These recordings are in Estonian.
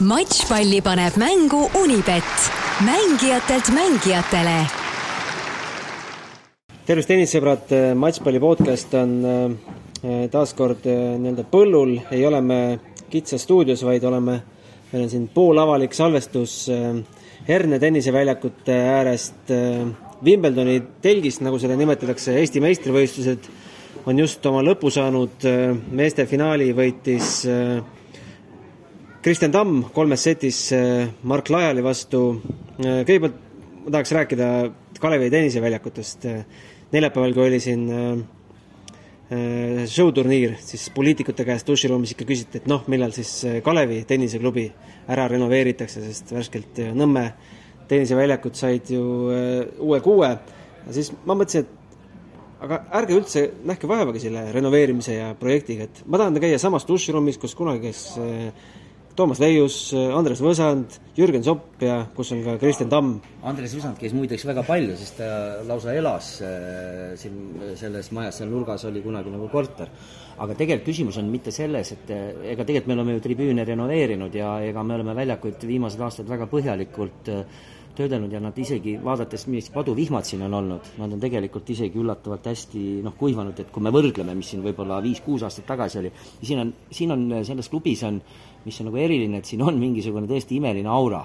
matšpalli paneb mängu Unibet, mängijatelt mängijatele. tervist, tennissõbrad, matšpalli podcast on äh, taas kord äh, nii-öelda põllul, ei ole me kitsas stuudios, vaid oleme, meil on siin poolavalik salvestus äh, Herne tenniseväljakute äärest Wimbledoni telgist, nagu seda nimetatakse, Eesti meistrivõistlused. On just oma lõpu saanud, meeste finaali võitis Kristjan Tamm kolmes setis Mark Lajali vastu. kõigepealt ma tahaks rääkida Kalevi tenniseväljakutest. neljapäeval, kui oli siin show-turniir, siis poliitikute käest duširuumis ikka küsiti, et noh, millal siis Kalevi tenniseklubi ära renoveeritakse, sest värskelt Nõmme tenniseväljakud said ju uue kuue. siis ma mõtlesin, et aga ärge üldse nähke vaevagi selle renoveerimise ja projektiga, et ma tahan käia samas duširuumis, kus kunagi käis Toomas Leius, Andres Võsand, Jürgen Sopp ja kus on ka Kristjan Tamm. Andres Võsand käis muideks väga palju, sest ta lausa elas äh, siin selles majas, seal nurgas oli kunagi nagu korter. aga tegelikult küsimus on mitte selles, et äh, ega tegelikult me oleme ju tribüüne renoveerinud ja ega me oleme väljakuid viimased aastad väga põhjalikult äh, töödelnud ja nad isegi, vaadates, millised paduvihmad siin on olnud, nad on tegelikult isegi üllatavalt hästi noh, kuivanud, et kui me võrdleme, mis siin võib-olla viis-kuus aastat tagasi oli, siin on, siin on selles klubis on, mis on nagu eriline, et siin on mingisugune tõesti imeline aura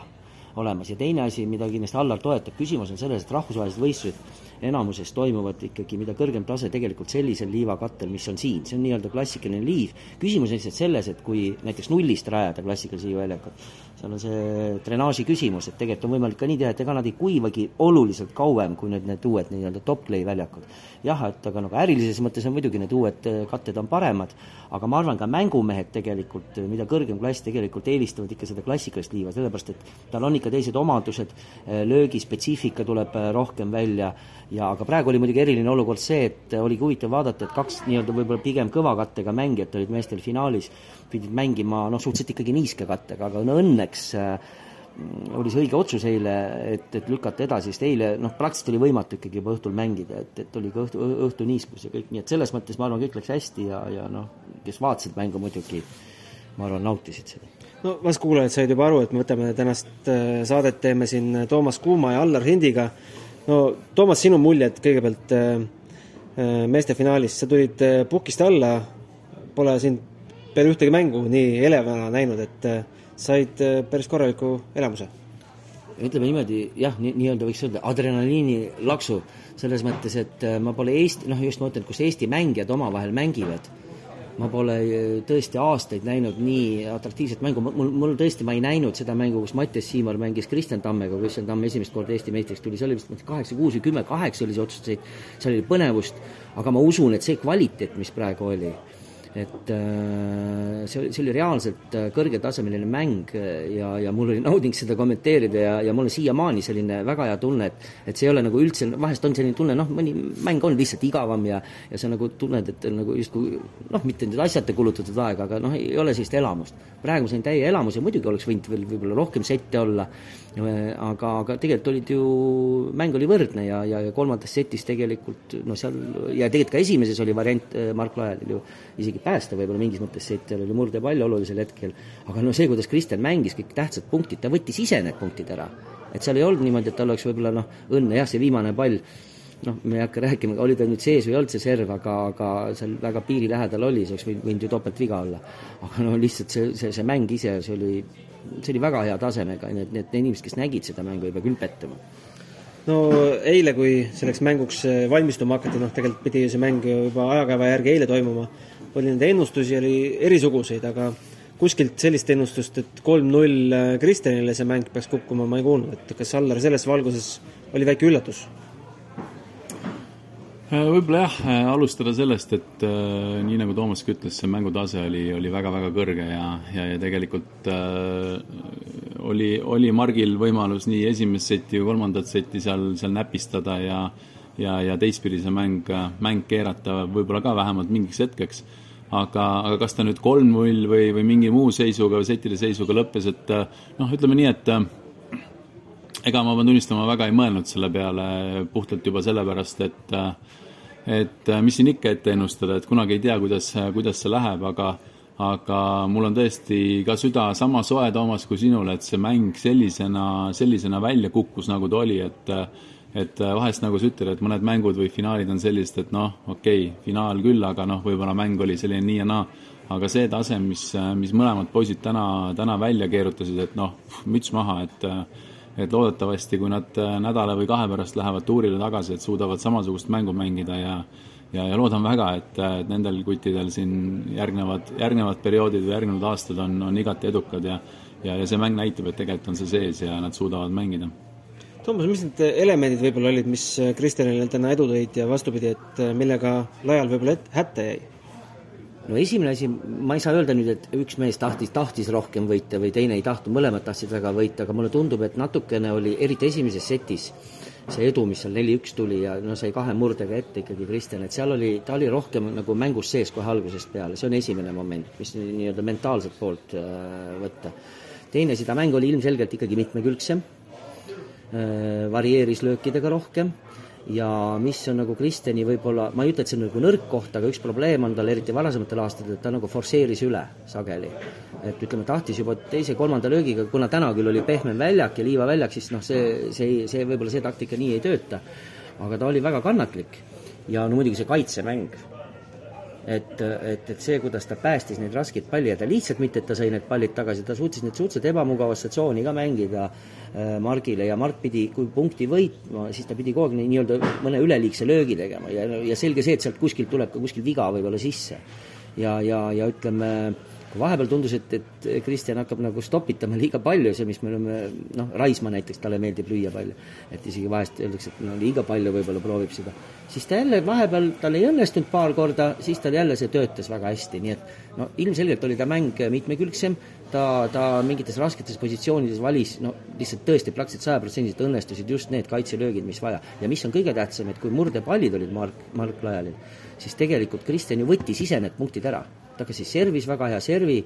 olemas. Ja teine asi, mida kindlasti Allar toetab, küsimus on selles, et rahvusvahelised võistlused enamuses toimuvad ikkagi, mida kõrgem tase tegelikult sellisel liivakattel, mis on siin, see on nii-öelda klassikaline liiv. küsimus on lihtsalt selles, et kui näiteks nullist rajada klassikalise liivaväljakut, seal on see drenaaži küsimus, et tegelikult on võimalik ka nii teha, et ega nad ei kuivagi oluliselt kauem kui need, need uued nii-öelda top-clay väljakud. jah, et aga nagu ärilises mõttes on muidugi need uued katted on paremad, aga ma arvan, ka mängumehed tegelikult, mida kõrgem klass, tegelikult eelistavad ikka seda klassikalist liiva, sellepärast et tal on ikka teised omadused, löögispetsiifika tuleb rohkem välja ja aga praegu oli muidugi eriline olukord see, et oligi huvitav vaadata, et kaks nii-öelda võib-olla pigem kõva kattega mängijat olid meestel finaalis, pidid mängima noh, suhteliselt ikkagi niiske kattega, aga no õnneks äh, oli see õige otsus eile, et, et lükata edasi, sest eile noh, praktiliselt oli võimatu ikkagi juba õhtul mängida, et, et oli ka õhtu, õhtu niiskus ja kõik, nii et selles mõttes ma arvan, kõik läks hästi ja, ja noh, kes vaatasid mängu muidugi, ma arvan, nautisid seda. No vast kuulajad said juba aru, et me võtame tänast saadet, teeme siin Toomas Kuuma ja Allar Hindiga no Toomas, sinu muljed kõigepealt meeste finaalis, sa tulid pukist alla, pole sind peale ühtegi mängu nii elevana näinud, et said päris korraliku elamuse? ütleme niimoodi, jah, nii, nii-öelda võiks öelda adrenaliinilaksu, selles mõttes, et ma pole Eesti, noh just ma ütlen, kus Eesti mängijad omavahel mängivad ma pole tõesti aastaid näinud nii atraktiivset mängu, mul, mul tõesti, ma ei näinud seda mängu, kus Mattias Siimar mängis Kristjan Tammega, Kristjan Tamm esimest korda Eesti meistriks tuli, see oli vist kaheksa, kuus või kümme, kaheksa oli see otsuseid, seal oli põnevust, aga ma usun, et see kvaliteet, mis praegu oli, et äh, see oli, see oli reaalselt äh, kõrgetasemeline mäng ja, ja mul oli nauding seda kommenteerida ja, ja mul on siiamaani selline väga hea tunne, et et see ei ole nagu üldse, vahest on selline tunne, noh, mõni mäng on lihtsalt igavam ja ja sa nagu tunned, et nagu justkui noh, mitte nüüd asjata kulutatud aega, aga noh, ei ole sellist elamust. praegu sain täie elamuse, muidugi oleks võinud veel võib-olla rohkem sette olla, aga, aga tegelikult olid ju, mäng oli võrdne ja, ja, ja kolmandas setis tegelikult noh, seal ja tegelikult ka esimeses oli variant Mark Lajalil ju isegi päästa võib-olla mingis mõttes siit, seal oli murdepall olulisel hetkel, aga no see, kuidas Kristjan mängis kõik tähtsad punktid, ta võttis ise need punktid ära. et seal ei olnud niimoodi, et tal oleks võib-olla noh, õnne jah, see viimane pall, noh, me ei hakka rääkima, oli ta nüüd sees või ei olnud see serv, aga, aga seal väga piiri lähedal oli, see oleks võinud, ju topeltviga olla. aga no lihtsalt see, see, see mäng ise, see oli, see oli väga hea tasemega, need, need, need inimesed, kes nägid seda mängu, ei pea küll pettuma no eile, kui selleks mänguks valmistuma hakati, noh tegelikult pidi ju see mäng juba ajakava järgi eile toimuma, oli nende ennustusi oli erisuguseid, aga kuskilt sellist ennustust, et kolm-null Kristjanile see mäng peaks kukkuma, ma ei kuulnud, et kas Allar selles valguses oli väike üllatus? võib-olla jah, alustada sellest, et äh, nii nagu Toomas ka ütles, see mängutase oli, oli väga-väga kõrge ja, ja, ja tegelikult äh, oli, oli Margil võimalus nii esimest seti kui kolmandat seti seal, seal näpistada ja ja, ja teistpidi see mäng, mäng keerata võib-olla ka vähemalt mingiks hetkeks. Aga, aga kas ta nüüd kolm-null või, või mingi muu seisuga või setide seisuga lõppes, et noh, ütleme nii, et ega ma pean tunnistama, väga ei mõelnud selle peale puhtalt juba sellepärast, et et mis siin ikka ette ennustada, et kunagi ei tea, kuidas, kuidas see läheb, aga aga mul on tõesti ka süda sama soe, Toomas, kui sinul, et see mäng sellisena, sellisena välja kukkus, nagu ta oli, et et vahest nagu sa ütled, et mõned mängud või finaalid on sellised, et noh, okei okay,, finaal küll, aga noh, võib-olla mäng oli selline nii ja naa, aga see tase, mis, mis mõlemad poisid täna, täna välja keerutasid, et noh, müts maha, et et loodetavasti, kui nad nädala või kahe pärast lähevad tuurile tagasi, et suudavad samasugust mängu mängida ja ja, ja loodan väga, et, et nendel kuttidel siin järgnevad, järgnevad perioodid või järgnevad aastad on, on igati edukad ja ja, ja see mäng näitab, et tegelikult on see sees ja nad suudavad mängida. Toomas, mis need elemendid võib-olla olid, mis Kristjanile täna edu tõid ja vastupidi, et millega Laial võib-olla hätta jäi? no esimene asi, ma ei saa öelda nüüd, et üks mees tahtis, tahtis rohkem võita või teine ei tahtnud, mõlemad tahtsid väga võita, aga mulle tundub, et natukene oli, eriti esimeses setis, see edu, mis seal neli-üks tuli ja no sai kahe murdega ette ikkagi Kristjan, et seal oli, ta oli rohkem nagu mängus sees kohe algusest peale, see on esimene moment, mis nii-öelda mentaalset poolt äh, võtta. teine, seda mäng oli ilmselgelt ikkagi mitmekülgsem äh,, varieeris löökidega rohkem ja mis on nagu Kristjani võib-olla, ma ei ütle, et see on nagu nõrk koht, aga üks probleem on tal eriti varasematel aastatel, et ta nagu forsseeris üle sageli. et ütleme, tahtis juba teise-kolmanda löögiga, kuna täna küll oli pehmem väljak ja liivaväljak, siis noh, see, see, see võib-olla see taktika nii ei tööta. aga ta oli väga kannatlik ja no muidugi see kaitsemäng et, et, et see, kuidas ta päästis neid raskeid palli ja ta lihtsalt mitte, et ta sai need pallid tagasi, ta suutis need suhteliselt ebamugavasse tsooni ka mängida äh, Margile ja Mark pidi, kui punkti võitma, siis ta pidi kogu aeg nii-öelda mõne üleliigse löögi tegema ja, ja selge see, et sealt kuskilt tuleb ka kuskil viga võib-olla sisse. ja, ja, ja ütleme äh, vahepeal tundus, et, et Kristjan hakkab nagu stopitama liiga palju, see, mis me oleme, noh, Raismaa näiteks, talle meeldib lüüa palju. et isegi vahest öeldakse, et no liiga palju võib-olla proovib seda. siis ta jälle vahepeal, tal ei õnnestunud paar korda, siis tal jälle see töötas väga hästi, nii et no ilmselgelt oli ta mäng mitmekülgsem, ta, ta mingites rasketes positsioonides valis no lihtsalt tõesti praktiliselt sajaprotsendiliselt õnnestusid just need kaitselöögid, mis vaja. ja mis on kõige tähtsam, et kui murdepallid olid Mark, Mark Lajalil, siis tegelikult Kristjan ju võttis ise need punktid ära ta ka siis servis väga hea servi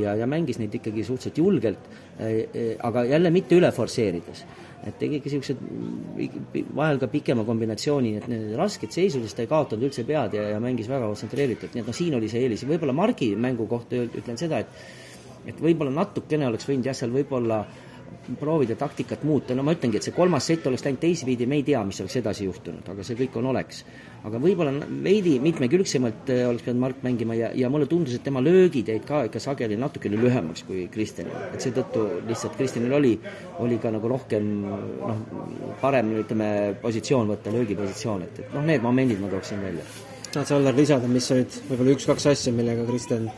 ja, ja mängis neid ikkagi suhteliselt julgelt, eh, eh, aga jälle mitte üle forsseerides. et tegi ikka niisugused vahel ka pikema kombinatsiooni, et need rasked seisudest ta ei kaotanud üldse pead ja, ja mängis väga kontsentreeritult, nii et noh, siin oli see eelis, võib-olla Margi mängu kohta ütlen seda, et et võib-olla natukene oleks võinud jah, seal võib-olla äh, proovida taktikat muuta, no ma ütlengi, et see kolmas sett oleks läinud teisipidi, me ei tea, mis oleks edasi juhtunud, aga see kõik on oleks. aga võib-olla veidi mitmekülgsemalt äh, oleks pidanud Mark mängima ja, ja mulle tundus, et tema löögid jäid ka ikka sageli natukene lühemaks kui Kristjanil. et seetõttu lihtsalt Kristjanil oli, oli ka nagu rohkem noh, parem ütleme, positsioon võtta, löögipositsioon, et, et noh, need momendid ma tooksin välja. tahad sa, Allar, lisada, mis olid võib-olla üks-kaks asja, millega Kristjan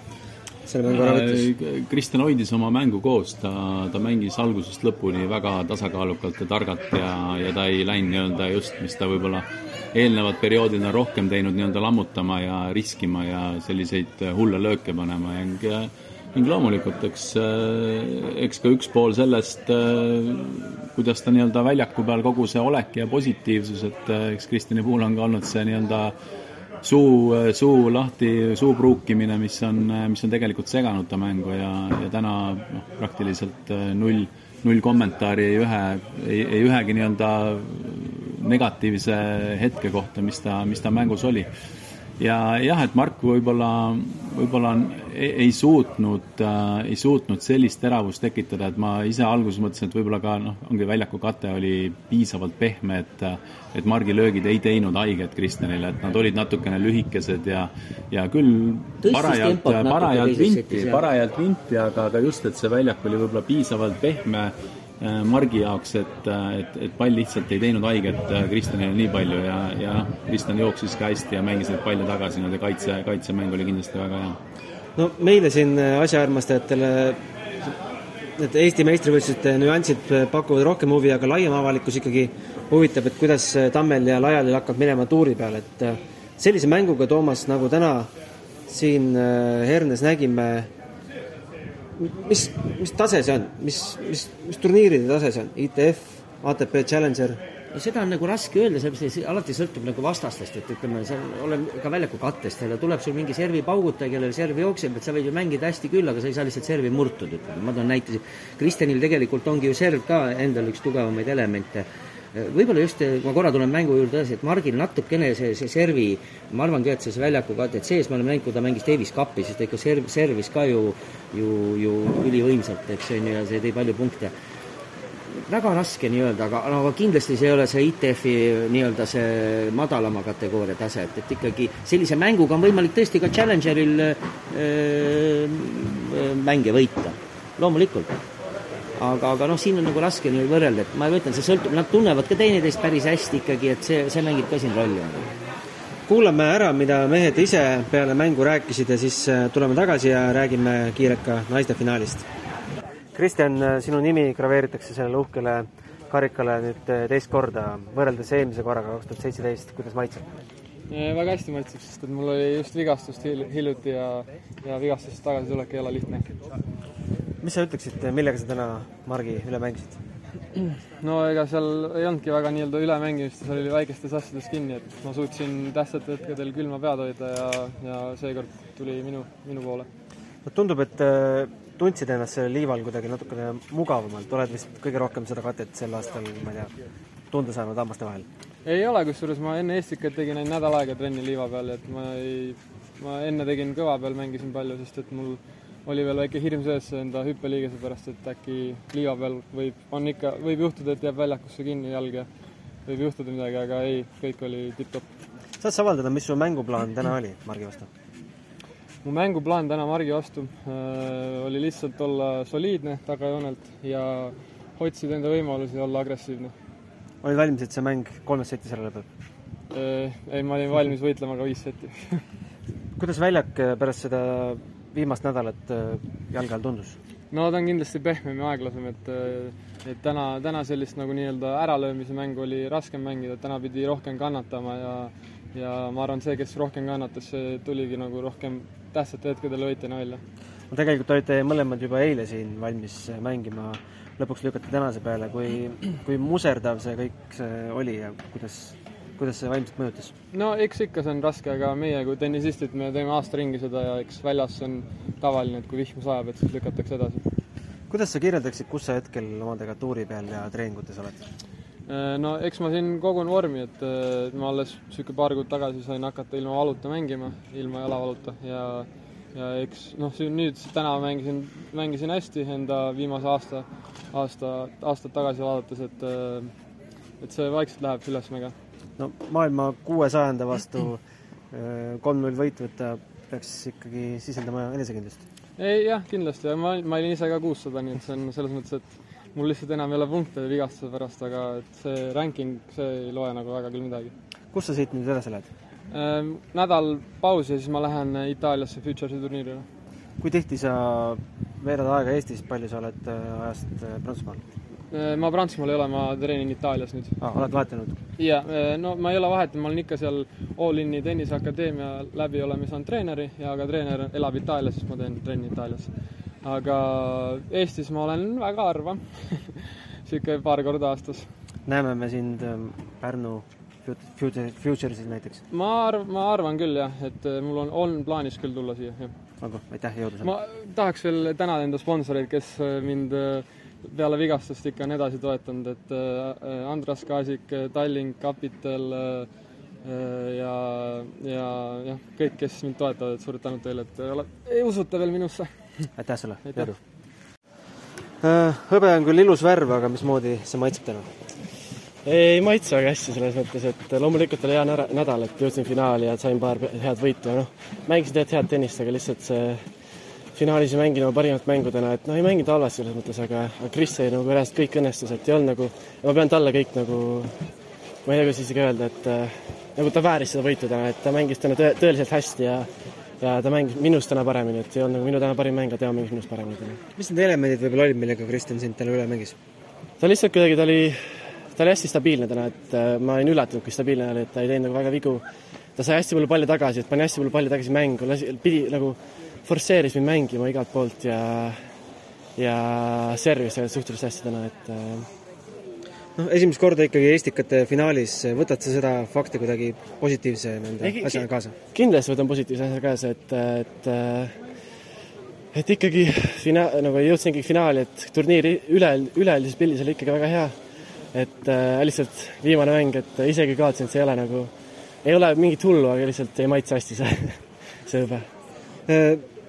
selle mängu ära võttis? Äh, Kristjan hoidis oma mängu koos, ta, ta mängis algusest lõpuni väga tasakaalukalt ja targalt ja, ja ta ei läinud nii-öelda just, mis ta võib-olla eelnevad perioodid on rohkem teinud nii-öelda lammutama ja riskima ja selliseid hulle lööke panema ja ning loomulikult, eks, äh, eks ka üks pool sellest, äh, kuidas ta nii-öelda väljaku peal kogu see olek ja positiivsus, et eks Kristjani puhul on ka olnud see nii-öelda suu, suu lahti, suu pruukimine, mis on, mis on tegelikult seganud ta mängu ja, ja täna noh, praktiliselt äh, null, null kommentaari ei ühe, ei, ei ühegi nii-öelda negatiivse hetke kohta, mis ta, mis ta mängus oli. Ja jah, et Mark võib-olla, võib-olla ei, ei suutnud äh,, ei suutnud sellist teravust tekitada, et ma ise alguses mõtlesin, et võib-olla ka noh, ongi väljaku kate oli piisavalt pehme, et et Margi löögid ei teinud haiget Kristjanile, et nad olid natukene lühikesed ja ja küll parajalt, parajalt vinti, parajalt vinti, aga, aga just, et see väljak oli võib-olla piisavalt pehme Äh, Margi jaoks, et, et, et pall lihtsalt ei teinud haiget äh, Kristjanile nii palju ja, ja noh, Kristjan jooksis ka hästi ja mängis neid palle tagasi, nende kaitse, kaitsemäng oli kindlasti väga hea. No meile siin asjaarmastajatele need Eesti meistrivõistluste nüansid pakuvad rohkem huvi, aga laiem avalikkus ikkagi huvitab, et kuidas Tammel ja Lajalil hakkab minema tuuri peal, et sellise mänguga, Toomas, nagu täna siin Hernes nägime, mis, mis tase see on, mis, mis, mis turniiride tase see on, ITF, ATP Challenger? No seda on nagu raske öelda, sellepärast et alati sõltub nagu vastastest, et ütleme, seal olen ka väljaku kattest, tuleb sul mingi servi paugutaja, kellel serv jookseb, et sa võid ju mängida hästi küll, aga sa ei saa lihtsalt servi murtud, ütleme, ma toon näite, Kristjanil tegelikult ongi ju serv ka endal üks tugevamaid elemente. Võib-olla just, ma korra tulen mängu juurde edasi, et Margil natukene see, see servi, ma arvan ka, et see väljaku katet sees me oleme näinud, kui ta mängis Davis Cupi, siis ta ikka serv, servis ka ju, ju, ju ülivõimsalt, eks on ju, ja see tõi palju punkte väga raske nii-öelda, aga, aga kindlasti see ei ole see ITF-i nii-öelda see madalama kategooria tase, et, et ikkagi sellise mänguga on võimalik tõesti ka Challengeril äh, mänge võita, loomulikult. aga, aga noh, siin on nagu raske nii võrrelda, et ma ütlen, see sõltub, nad tunnevad ka teineteist päris hästi ikkagi, et see, see mängib ka siin rolli. kuulame ära, mida mehed ise peale mängu rääkisid ja siis tuleme tagasi ja räägime kiirelt ka naiste finaalist Kristjan, sinu nimi graveeritakse sellele uhkele karikale nüüd eh, teist korda, võrreldes eelmise korraga, kaks tuhat seitseteist, kuidas maitseb? väga hästi maitseb, sest et mul oli just vigastust hiljuti ja, ja vigastusest tagasitulek ei ole lihtne. mis sa ütleksid, millega sa täna Margi üle mängisid? no ega seal ei olnudki väga nii-öelda ülemängimist, seal oli väikestes asjades kinni, et ma suutsin tähtsatel hetkedel külma pead hoida ja, ja seekord tuli minu, minu poole. no tundub, et eh, tundsid ennast sellel liival kuidagi natukene mugavamalt, oled vist kõige rohkem seda katet sel aastal, ma ei tea, tunda saanud hammaste vahel? ei ole, kusjuures ma enne Eestikat tegin ainult nädal aega trenni liiva peal, et ma ei, ma enne tegin kõva peal, mängisin palju, sest et mul oli veel väike hirm sees enda hüppeliigese pärast, et äkki liiva peal võib, on ikka, võib juhtuda, et jääb väljakusse kinni jalg ja võib juhtuda midagi, aga ei, kõik oli tipp-topp. saad sa avaldada, mis su mänguplaan täna oli Margi vastu? Mu mänguplaan täna Margi vastu äh, oli lihtsalt olla soliidne tagajoonelt ja otsida enda võimalusi olla agressiivne. olid valmis, et see mäng kolmes setis ära lõpeb äh,? ei, ma olin valmis võitlema ka viis seti kuidas väljak pärast seda viimast nädalat äh, jalge all tundus? no ta on kindlasti pehmem ja aeglasem, et äh, et täna, täna sellist nagu nii-öelda äralöömise mängu oli raskem mängida, täna pidi rohkem kannatama ja ja ma arvan, see, kes rohkem kannatas, see tuligi nagu rohkem tähtsatel hetkedel võitjana välja. no tegelikult olite mõlemad juba eile siin valmis mängima, lõpuks lükati tänase peale, kui, kui muserdav see kõik see oli ja kuidas, kuidas see vaimselt mõjutas? no eks ikka see on raske, aga meie kui tennisistid, me teeme aasta ringi seda ja eks väljas on tavaline, et kui vihm sajab, et siis lükatakse edasi. kuidas sa kirjeldaksid, kus sa hetkel omadega tuuri peal ja treeningutes oled? Äh, no eks ma siin kogun vormi, et ma alles niisugune paar kuud tagasi sain hakata ilma valuta mängima, ilma jalavaluta ja ja eks noh, nüüd täna mängisin, mängisin hästi enda viimase aasta, aasta, aastat tagasi vaadates, et et see vaikselt läheb ülesmäge. no maailma kuuesajanda vastu äh, kolm-null võit võtta peaks ikkagi sisendama enesekindlust? ei jah, kindlasti ma, ma olin ise ka kuussada, nii et see on selles mõttes, et mul lihtsalt enam ei ole punkte vigastuse pärast, aga et see ranking, see ei loe nagu väga küll midagi. kus sa siit nüüd edasi lähed ähm,? Nädal pausi ja siis ma lähen Itaaliasse Futuresi turniirile. kui tihti sa veedad aega Eestis, palju sa oled äh, ajast äh, Prantsusmaal? Äh, ma Prantsusmaal ei ole, ma treenin Itaalias nüüd ah,. oled vahetanud? jaa, no ma ei ole vahetanud, ma olen ikka seal All Inni tenniseakadeemia läbi oleme saanud treeneri ja ka treener elab Itaalias, siis ma teen trenni Itaalias aga Eestis ma olen väga harva niisugune paar korda aastas. näeme me sind ähm, Pärnu Future, Futuresis näiteks? ma arv-, ma arvan küll jah, et äh, mul on, on plaanis küll tulla siia, jah. olgu, aitäh, jõudu sulle! ma tahaks veel tänada enda sponsoreid, kes äh, mind äh, peale vigastust ikka on edasi toetanud, et Andras Kaasik, Tallink, Capital ja, ja jah, kõik, kes mind toetavad, et suur tänu teile, et ole, ei usute veel minusse aitäh sulle, jõudu! Äh, hõbe on küll ilus värv, aga mismoodi see maitseb täna? ei maitse väga hästi selles mõttes, et loomulikult oli hea nädal, et jõudsin finaali ja sain paar head võitu ja noh, mängisin tegelikult head tennist, aga lihtsalt see finaalis ei mänginud oma parimat mängu täna, et noh, ei mänginud halvasti selles mõttes, aga, aga Kris sai nagu järjest kõik õnnestus, et ei olnud nagu, ma pean talle kõik nagu, ma ei tea, kuidas isegi öelda, et äh, nagu ta vääris seda võitu täna, et ta mängis täna tõe, tõeliselt hästi ja ja ta mängis minust täna paremini, et ei olnud nagu minu täna parim mäng, aga tema mängis minust paremini täna. mis need elemendid võib-olla olid, millega Kristjan sind täna üle mängis? ta lihtsalt kuidagi, ta oli, ta oli hästi stabiilne täna, et äh, ma olin üllatunud, kui stabiilne oli, et ta ei teinud nagu väga vigu. ta sai hästi palju palle tagasi, et pani hästi palju palle tagasi mängu, lasi, pidi nagu forsseeris mind mängima igalt poolt ja ja servis suhteliselt hästi täna, et äh, noh, esimest korda ikkagi Estikate finaalis, võtad sa seda fakti kuidagi positiivse nende asjana kaasa? kindlasti võtan positiivse asja kaasa, et, et et ikkagi fina-, nagu jõudsin ikkagi finaali, et turniiri üle, üleüldises pildis oli ikkagi väga hea. et äh, lihtsalt viimane mäng, et isegi kaotasin, et see ei ole nagu, ei ole mingit hullu, aga lihtsalt ei maitse hästi see, see hõbe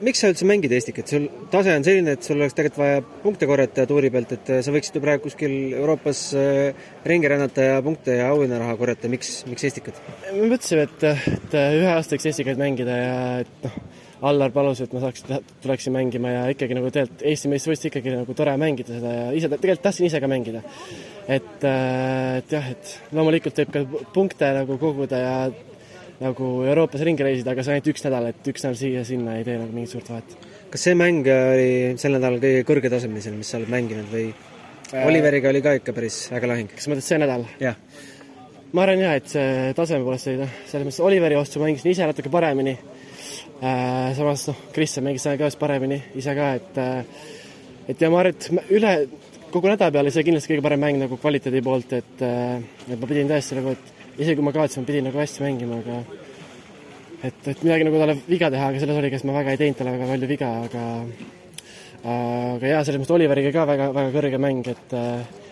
miks sa üldse mängid Eestikat, sul tase on selline, et sul oleks tegelikult vaja punkte korjata tuuri pealt, et äh, sa võiksid ju praegu kuskil Euroopas äh, ringi rännata ja punkte ja auhinnaraha korjata, miks, miks Estikat? me mõtlesime, et, et ühe aasta võiks Estikaid mängida ja et noh, Allar palus, et ma saaks, tuleksin mängima ja ikkagi nagu tegelikult Eesti meistrivõistlusi ikkagi nagu tore mängida seda ja ise, tegelikult tahtsin ise ka mängida. et, et jah, et loomulikult võib ka punkte nagu koguda ja nagu Euroopas ringi reisida, aga see on ainult üks nädal, et üks nädal siia-sinna ei tee nagu mingit suurt vahet. kas see mäng oli sel nädalal kõige kõrgetasemelisem, mis sa oled mänginud või äh... Oliveriga oli ka ikka päris äge lahing? kas sa mõtled see nädal? jah. ma arvan jah, et see taseme poolest oli noh, selles mõttes Oliveri vastu mängisin ise natuke paremini äh,, samas noh, Kristjan mängis ka paremini ise ka, et äh, et ja ma arvan, et üle kogu nädala peale see kindlasti kõige parem mäng nagu kvaliteedi poolt, et äh, et ma pidin tõesti nagu, et isegi kui ma kaotasin, pidin nagu hästi mängima, aga et, et midagi nagu talle viga teha, aga selles oligi, et ma väga ei teinud talle väga palju viga, aga aga jaa, selles mõttes Oliveriga ka väga, väga kõrge mäng, et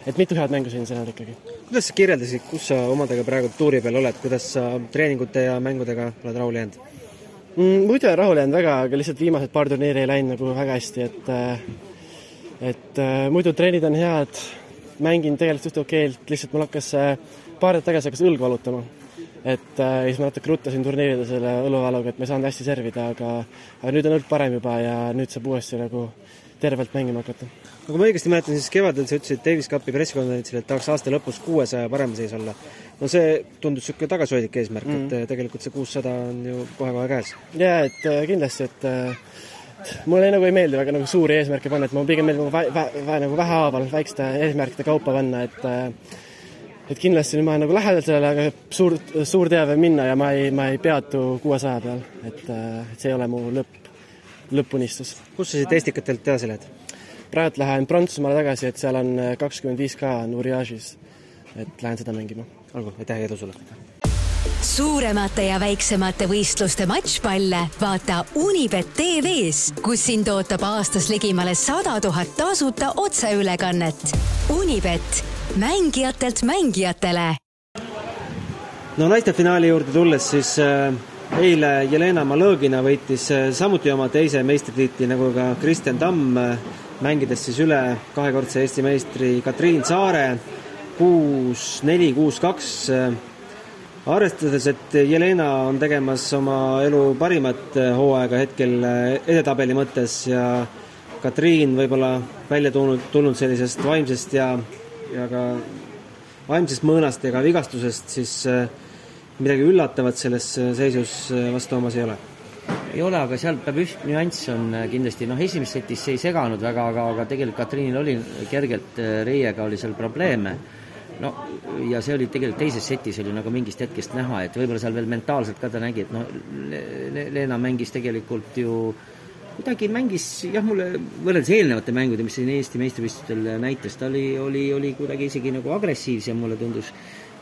et mitu head mängu siin seal ikkagi. kuidas sa kirjeldasid, kus sa omadega praegu tuuri peal oled, kuidas sa treeningute ja mängudega oled rahule jäänud mm,? muidu olen rahule jäänud väga, aga lihtsalt viimased paar turniiri ei läinud nagu väga hästi, et et muidu treenid on head, mängin tegelikult suht okeilt, lihtsalt mul hakkas paar nädalat tagasi hakkas õlg valutama. et äh, siis ma natuke ruttasin turniirida selle õluvaluga, et ma ei saanud hästi servida, aga aga nüüd on õlg parem juba ja nüüd saab uuesti nagu tervelt mängima hakata. no kui ma õigesti mäletan, siis kevadel sa ütlesid Davis Cupi pressikonverentsil, et tahaks aasta lõpus kuuesaja parema seis olla. no see tundus niisugune tagasihoidlik eesmärk mm, -hmm. et äh, tegelikult see kuussada on ju kohe-kohe käes. jaa, et äh, kindlasti, et äh, mulle nagu ei meeldi väga nagu suuri eesmärke panna, et mulle pigem meeldib nagu vä-, vä-, vä, nagu vähehaaval väikeste eesmärkide kaupa panna, et äh, et kindlasti nüüd ma olen nagu lähedal sellele, aga suur, suur teave minna ja ma ei, ma ei peatu kuuesaja peal, et, et see ei ole mu lõpp, lõppunistus. kus sa siit Estikatelt edasi lähed? praegu lähen Prantsusmaale tagasi, et seal on kakskümmend viis K Nuriage'is, et lähen seda mängima. olgu, aitäh ja edu sulle! suuremate ja väiksemate võistluste matšpalle vaata Unibet tv-s, kus sind ootab aastas ligimale sada tuhat tasuta otseülekannet. Unibet mängijatelt mängijatele. no naiste finaali juurde tulles, siis äh, eile Jelena Malõgina võitis äh, samuti oma teise meistritiitli, nagu ka Kristjan Tamm, äh, mängides siis üle kahekordse Eesti meistri Katriin Saare kuus, neli, kuus, kaks. arvestades, et Jelena on tegemas oma elu parimat hooaega hetkel edetabeli mõttes ja Katriin võib-olla välja tulnud, tulnud sellisest vaimsest ja ja ka vaimsest mõõnast ka vigastusest, siis äh, midagi üllatavat selles äh, seisus äh, vastu Toomas ei ole? ei ole, aga seal peab üks nüanss on kindlasti, noh, esimeses setis see ei seganud väga, aga, aga tegelikult Katriinil oli kergelt reiega oli seal probleeme no ja see oli tegelikult teises setis oli nagu mingist hetkest näha, et võib-olla seal veel mentaalselt ka ta nägi, et noh, Leena mängis tegelikult ju äh, kuidagi mängis jah, mulle võrreldes eelnevate mängudega, mis siin Eesti meistrivõistlustel näitas, ta oli, oli, oli kuidagi isegi nagu agressiivsem, mulle tundus,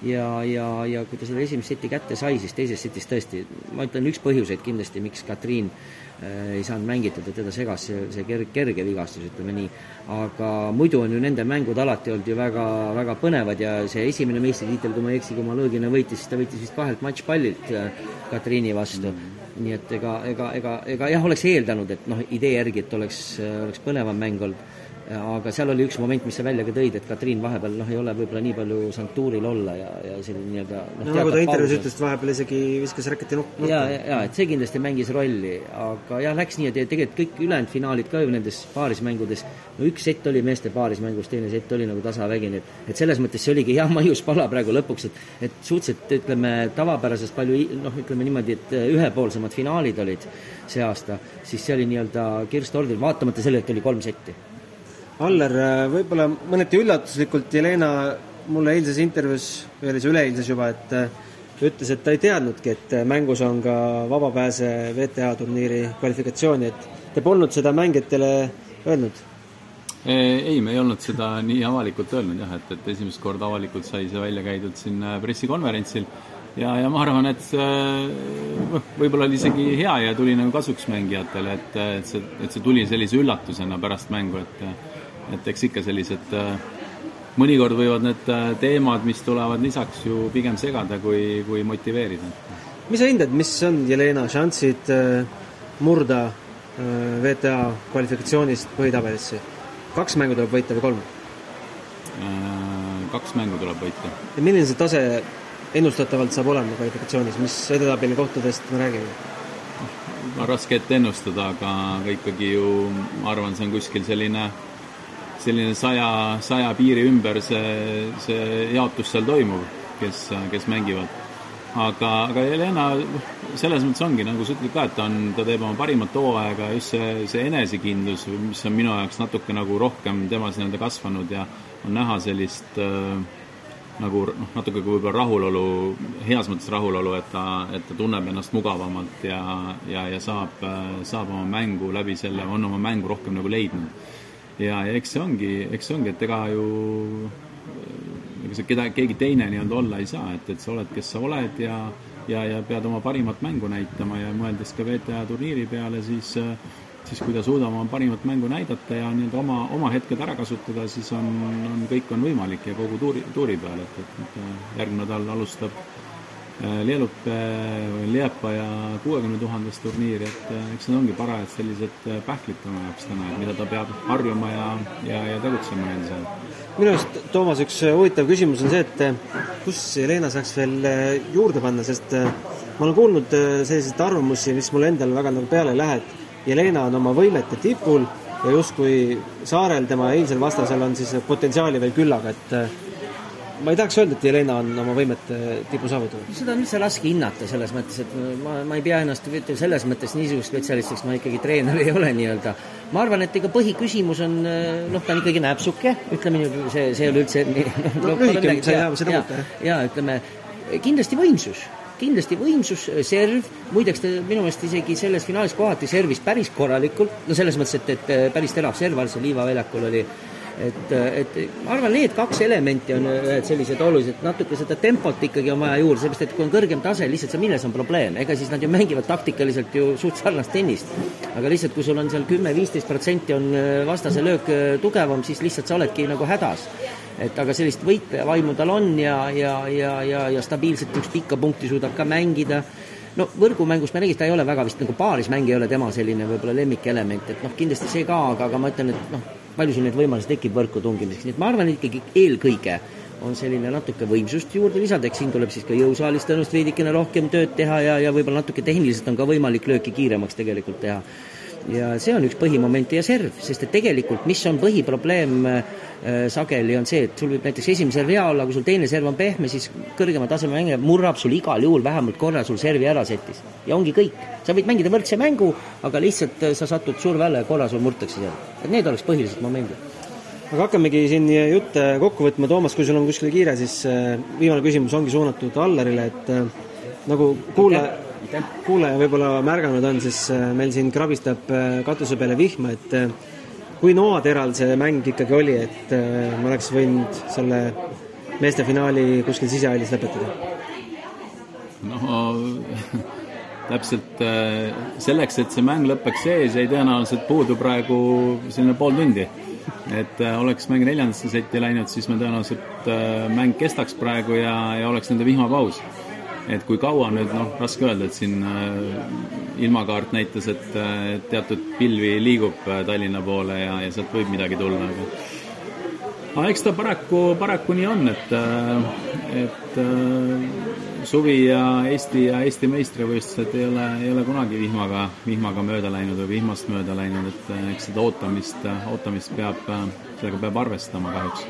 ja, ja, ja kui ta selle esimese seti kätte sai, siis teises setis tõesti, ma ütlen, üks põhjuseid kindlasti, miks Katriin äh, ei saanud mängitud ja teda segas see, see kerge, kerge vigastus, ütleme nii. aga muidu on ju nende mängud alati olnud ju väga, väga põnevad ja see esimene meistritiitel, kui ma ei eksi, kui Malõgina võitis, siis ta võitis vist kahelt matšpallilt äh, Katriini vastu mm. -hmm nii et ega, ega, ega, ega jah, oleks eeldanud, et noh, idee järgi, et oleks, oleks põnevam mäng olnud aga seal oli üks moment, mis sa välja ka tõid, et Katriin vahepeal noh, ei ole võib-olla nii palju saanud tuuril olla ja, ja selline nii-öelda noh, no, nagu ta intervjuus ütles, et vahepeal isegi viskas räketi nuppu. ja, ja, ja et see kindlasti mängis rolli, aga jah, läks nii, et tegelikult kõik ülejäänud finaalid ka ju nendes paarismängudes, no üks sett oli meeste paarismängus, teine sett oli nagu tasavägi, nii et et selles mõttes see oligi hea maius pala praegu lõpuks, et et suhteliselt ütleme, tavapärasest palju noh, ütleme niimoodi, et ühepoolsemad finaalid olid see aasta, siis see oli nii-öelda kirst ordil, vaatamata sellele, et oli kolm setti Aller, äh, võib-olla mõneti üllatuslikult Jelena mulle eilses intervjuus, või oli see üleeilses juba, et äh, ütles, et ta ei teadnudki, et äh, mängus on ka vabapääse WTA turniiri kvalifikatsiooni, et te polnud seda mängijatele öelnud? ei, me ei olnud seda nii avalikult öelnud jah, et, et esimest korda avalikult sai see välja käidud siin pressikonverentsil ja, ja ma arvan, et noh, võib-olla oli isegi hea ja tuli nagu kasuks mängijatele, et, et see, et see tuli sellise üllatusena pärast mängu, et et eks ikka sellised äh, mõnikord võivad need äh, teemad, mis tulevad lisaks ju pigem segada, kui, kui motiveerida. mis sa hindad, mis on Jelena šansid murda VTA kvalifikatsioonist põhitabelisse? kaks mängu tuleb võita või kolm? kaks mängu tuleb võita. ja milline see tase ennustatavalt saab olema kvalifikatsioonis, mis edetabeli kohtadest me räägime? raske ette ennustada, aga, aga ikkagi ju ma arvan, see on kuskil selline, selline saja, saja piiri ümber see, see jaotus seal toimub, kes, kes mängivad. aga, aga Helena selles mõttes ongi, nagu sa ütled ka, et ta on, ta teeb oma parimat hooaega, just see, see enesekindlus, mis on minu jaoks natuke nagu rohkem temas nii-öelda kasvanud ja on näha sellist äh, nagu noh, natuke kui võib-olla rahulolu, heas mõttes rahulolu, et ta, et ta tunneb ennast mugavamalt ja, ja, ja saab, saab oma mängu läbi selle, on oma mängu rohkem nagu leidnud. Ja, ja eks see ongi, eks see ongi, et ega ju ega sa keda, keegi teine nii-öelda olla ei saa, et, et sa oled, kes sa oled ja ja, ja pead oma parimat mängu näitama ja mõeldes ka VTA turniiri peale, siis siis kui ta suudab oma parimat mängu näidata ja nii-öelda oma, oma hetked ära kasutada, siis on, on, kõik on võimalik ja kogu tuuri, tuuri peal, et, et, järgmine nädal alustab äh, Lielupe või Liepaja kuuekümne tuhandest turniiri, et äh, eks need ongi parajad sellised pähklid tema jaoks täna, et mida ta peab harjuma ja, ja, ja tegutsema neil seal. minu arust, Toomas, üks huvitav küsimus on see, et kus Helena saaks veel juurde panna, sest ma olen kuulnud selliseid arvamusi, mis mulle endale väga nagu peale ei lähe, et Jelena on oma võimete tipul ja justkui Saarel, tema eilsel vastasel, on siis potentsiaali veel küllaga, et äh, ma ei tahaks öelda, et Jelena on oma võimete tipu saavutanud. seda on üldse raske hinnata selles mõttes, et ma, ma ei pea ennast selles mõttes niisugust spetsialistiks, ma ikkagi treener ei ole nii-öelda. ma arvan, et ega põhiküsimus on, äh, noh, ta on ikkagi näpsuke, ütleme nii, see, see ei ole üldse no, lühike, sa ei saa seda muuta, jah? jaa, ütleme, kindlasti võimsus kindlasti võimsus, äh, serv, muideks ta minu meelest isegi selles finaalis kohati servis päris korralikult, no selles mõttes, et, et äh, päris terav serv all seal Liiva väljakul oli, et, äh, et ma arvan, need kaks elementi on ühed sellised olulised, natuke seda tempot ikkagi on vaja juurde, sellepärast et kui on kõrgem tase, lihtsalt see, milles on probleem, ega siis nad ju mängivad taktikaliselt ju suht sarnast tennist. aga lihtsalt, kui sul on seal kümme-viisteist protsenti on vastase löök tugevam, siis lihtsalt sa oledki nagu hädas. Et aga sellist võitlejavaimu tal on ja, ja, ja, ja, ja stabiilselt üks pikka punkti suudab ka mängida, no võrgumängus me nägime, ta ei ole väga vist nagu paarismäng ei ole tema selline võib-olla lemmikelement, et noh, kindlasti see ka, aga, aga ma ütlen, et noh, palju siin neid võimalusi tekib võrku tungimiseks, nii et ma arvan, ikkagi eelkõige on selline natuke võimsust juurde lisada, eks siin tuleb siis ka jõusaalis tõenäoliselt veidikene rohkem tööd teha ja, ja võib-olla natuke tehniliselt on ka võimalik lööki kiiremaks tegelikult teha. Ja see on üks põhimomente ja serv, sest et tegelikult mis on põhiprobleem äh, sageli, on see, et sul võib näiteks esimene serv hea olla, kui sul teine serv on pehme, siis kõrgema taseme mängija murrab sul igal juhul vähemalt korra sul servi ära setis. ja ongi kõik. sa võid mängida võrdse mängu, aga lihtsalt äh, sa satud surve alla ja korra sul murtakse seal. et need oleks põhilised momendid aga hakkamegi siin jutte kokku võtma, Toomas, kui sul on kuskile kiire, siis äh, viimane küsimus ongi suunatud Allarile, et nagu kuulaja kuulaja võib-olla märganud on, siis äh, meil siin krabistab äh, katuse peale vihma, et äh, kui noateral see mäng ikkagi oli, et me oleks võinud selle meeste finaali kuskil sisehallis lõpetada? no täpselt selleks, et see mäng lõpeks sees, jäi tõenäoliselt puudu praegu selline pool tundi. et oleks mäng neljandasse setti läinud, siis me tõenäoliselt mäng kestaks praegu ja, ja oleks nende vihmapaus et kui kaua nüüd, noh, raske öelda, et siin äh, ilmakaart näitas, et äh, teatud pilvi liigub äh, Tallinna poole ja, ja sealt võib midagi tulla, aga aga eks ta paraku, paraku nii on, et, et suvi ja Eesti ja Eesti meistrivõistlused ei ole, ei ole kunagi vihmaga, vihmaga mööda läinud või vihmast mööda läinud, et eks seda ootamist, ootamist peab, sellega peab arvestama kahjuks.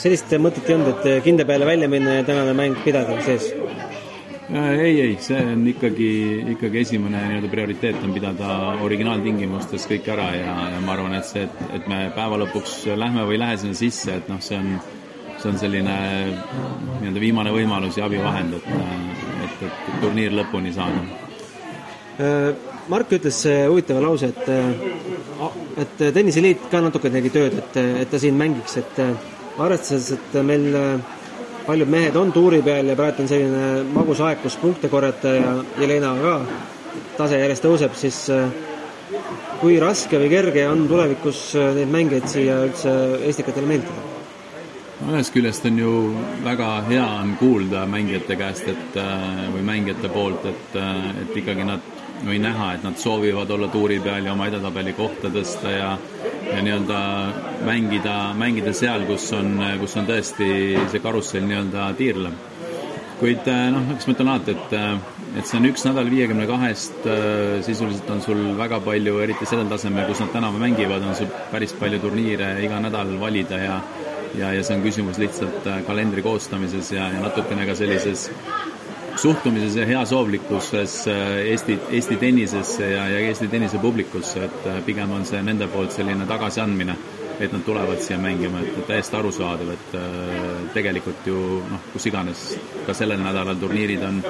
sellist mõtet ei olnud, et kinde peale välja minna ja tänane mäng pidada sees? Äh, ei, ei, see on ikkagi, ikkagi esimene nii-öelda prioriteet on pidada originaaltingimustes kõik ära ja, ja ma arvan, et see, et, et me päeva lõpuks lähme või ei lähe sinna sisse, et noh, see on, see on selline nii-öelda viimane võimalus ja abivahend, et, et, et turniir lõpuni saada. Äh, Mark ütles huvitava lause, et, et tenniseliit ka natuke tegi tööd, et, et ta siin mängiks, et arvestades, et meil paljud mehed on tuuri peal ja praegu on selline magus aeg, kus punkte korjata ja Jelena ka tase järjest tõuseb, siis äh, kui raske või kerge on tulevikus äh, neid mängijaid siia üldse Estikatele meelitada? ühest küljest on ju väga hea on kuulda mängijate käest, et või mängijate poolt, et, et ikkagi nad või näha, et nad soovivad olla tuuri peal ja oma edetabeli kohta tõsta ja ja nii-öelda mängida, mängida seal, kus on, kus on tõesti see karussell nii-öelda tiirlev. kuid noh, eks ma ütlen alati, et et see on üks nädal viiekümne kahest, sisuliselt on sul väga palju, eriti sellel tasemel, kus nad tänavu mängivad, on sul päris palju turniire iga nädal valida ja ja, ja see on küsimus lihtsalt kalendri koostamises ja, ja natukene ka sellises suhtumises ja heasoovlikkuses Eesti, Eesti tennisesse ja, ja Eesti tennise publikusse, et pigem on see nende poolt selline tagasiandmine, et nad tulevad siia mängima, et täiesti arusaadav, et tegelikult ju noh, kus iganes ka sellel nädalal turniirid on,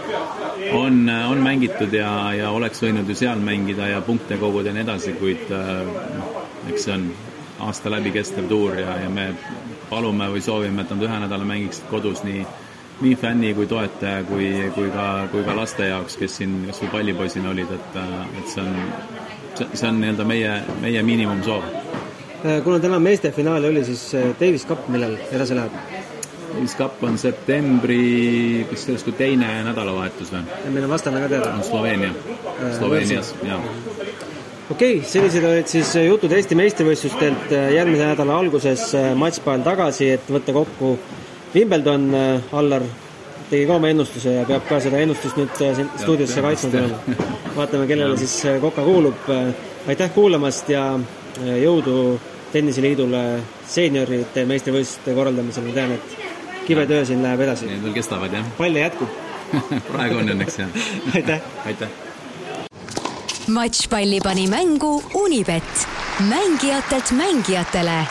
on, on mängitud ja, ja oleks võinud ju seal mängida ja punkte koguda ja nii edasi, kuid noh, eks see on aasta läbi kestev tuur ja, ja me palume või soovime, et nad ühe nädala mängiksid kodus nii nii fänni kui toetaja kui, kui ka, kui ka laste jaoks, kes siin kas või pallipoisina olid, et, et see on, see on nii-öelda meie, meie miinimumsoov. kuna täna meeste finaal oli, siis Davis Cup millal edasi läheb? Davis Cup on septembri, kas sellest kui teine nädalavahetus või? meil on vastane ka teada? on Sloveenia, Sloveenias, jaa okei okay,, sellised olid siis jutud Eesti meistrivõistlustelt järgmise nädala alguses matšpall tagasi, et võtta kokku Wimbledon, Allar tegi ka oma ennustuse ja peab ka seda ennustust nüüd siin stuudiosse kaitsma tulema. vaatame, kellele siis Koka kuulub. aitäh kuulamast ja jõudu Tenniseliidule seeniorite meistrivõistluste korraldamisel, ma tean, et kibetöö siin läheb edasi. Need veel kestavad, jah? palle jätkub praegu on õnneks, jah. aitäh! aitäh! matšpalli pani mängu Unibet, mängijatelt mängijatele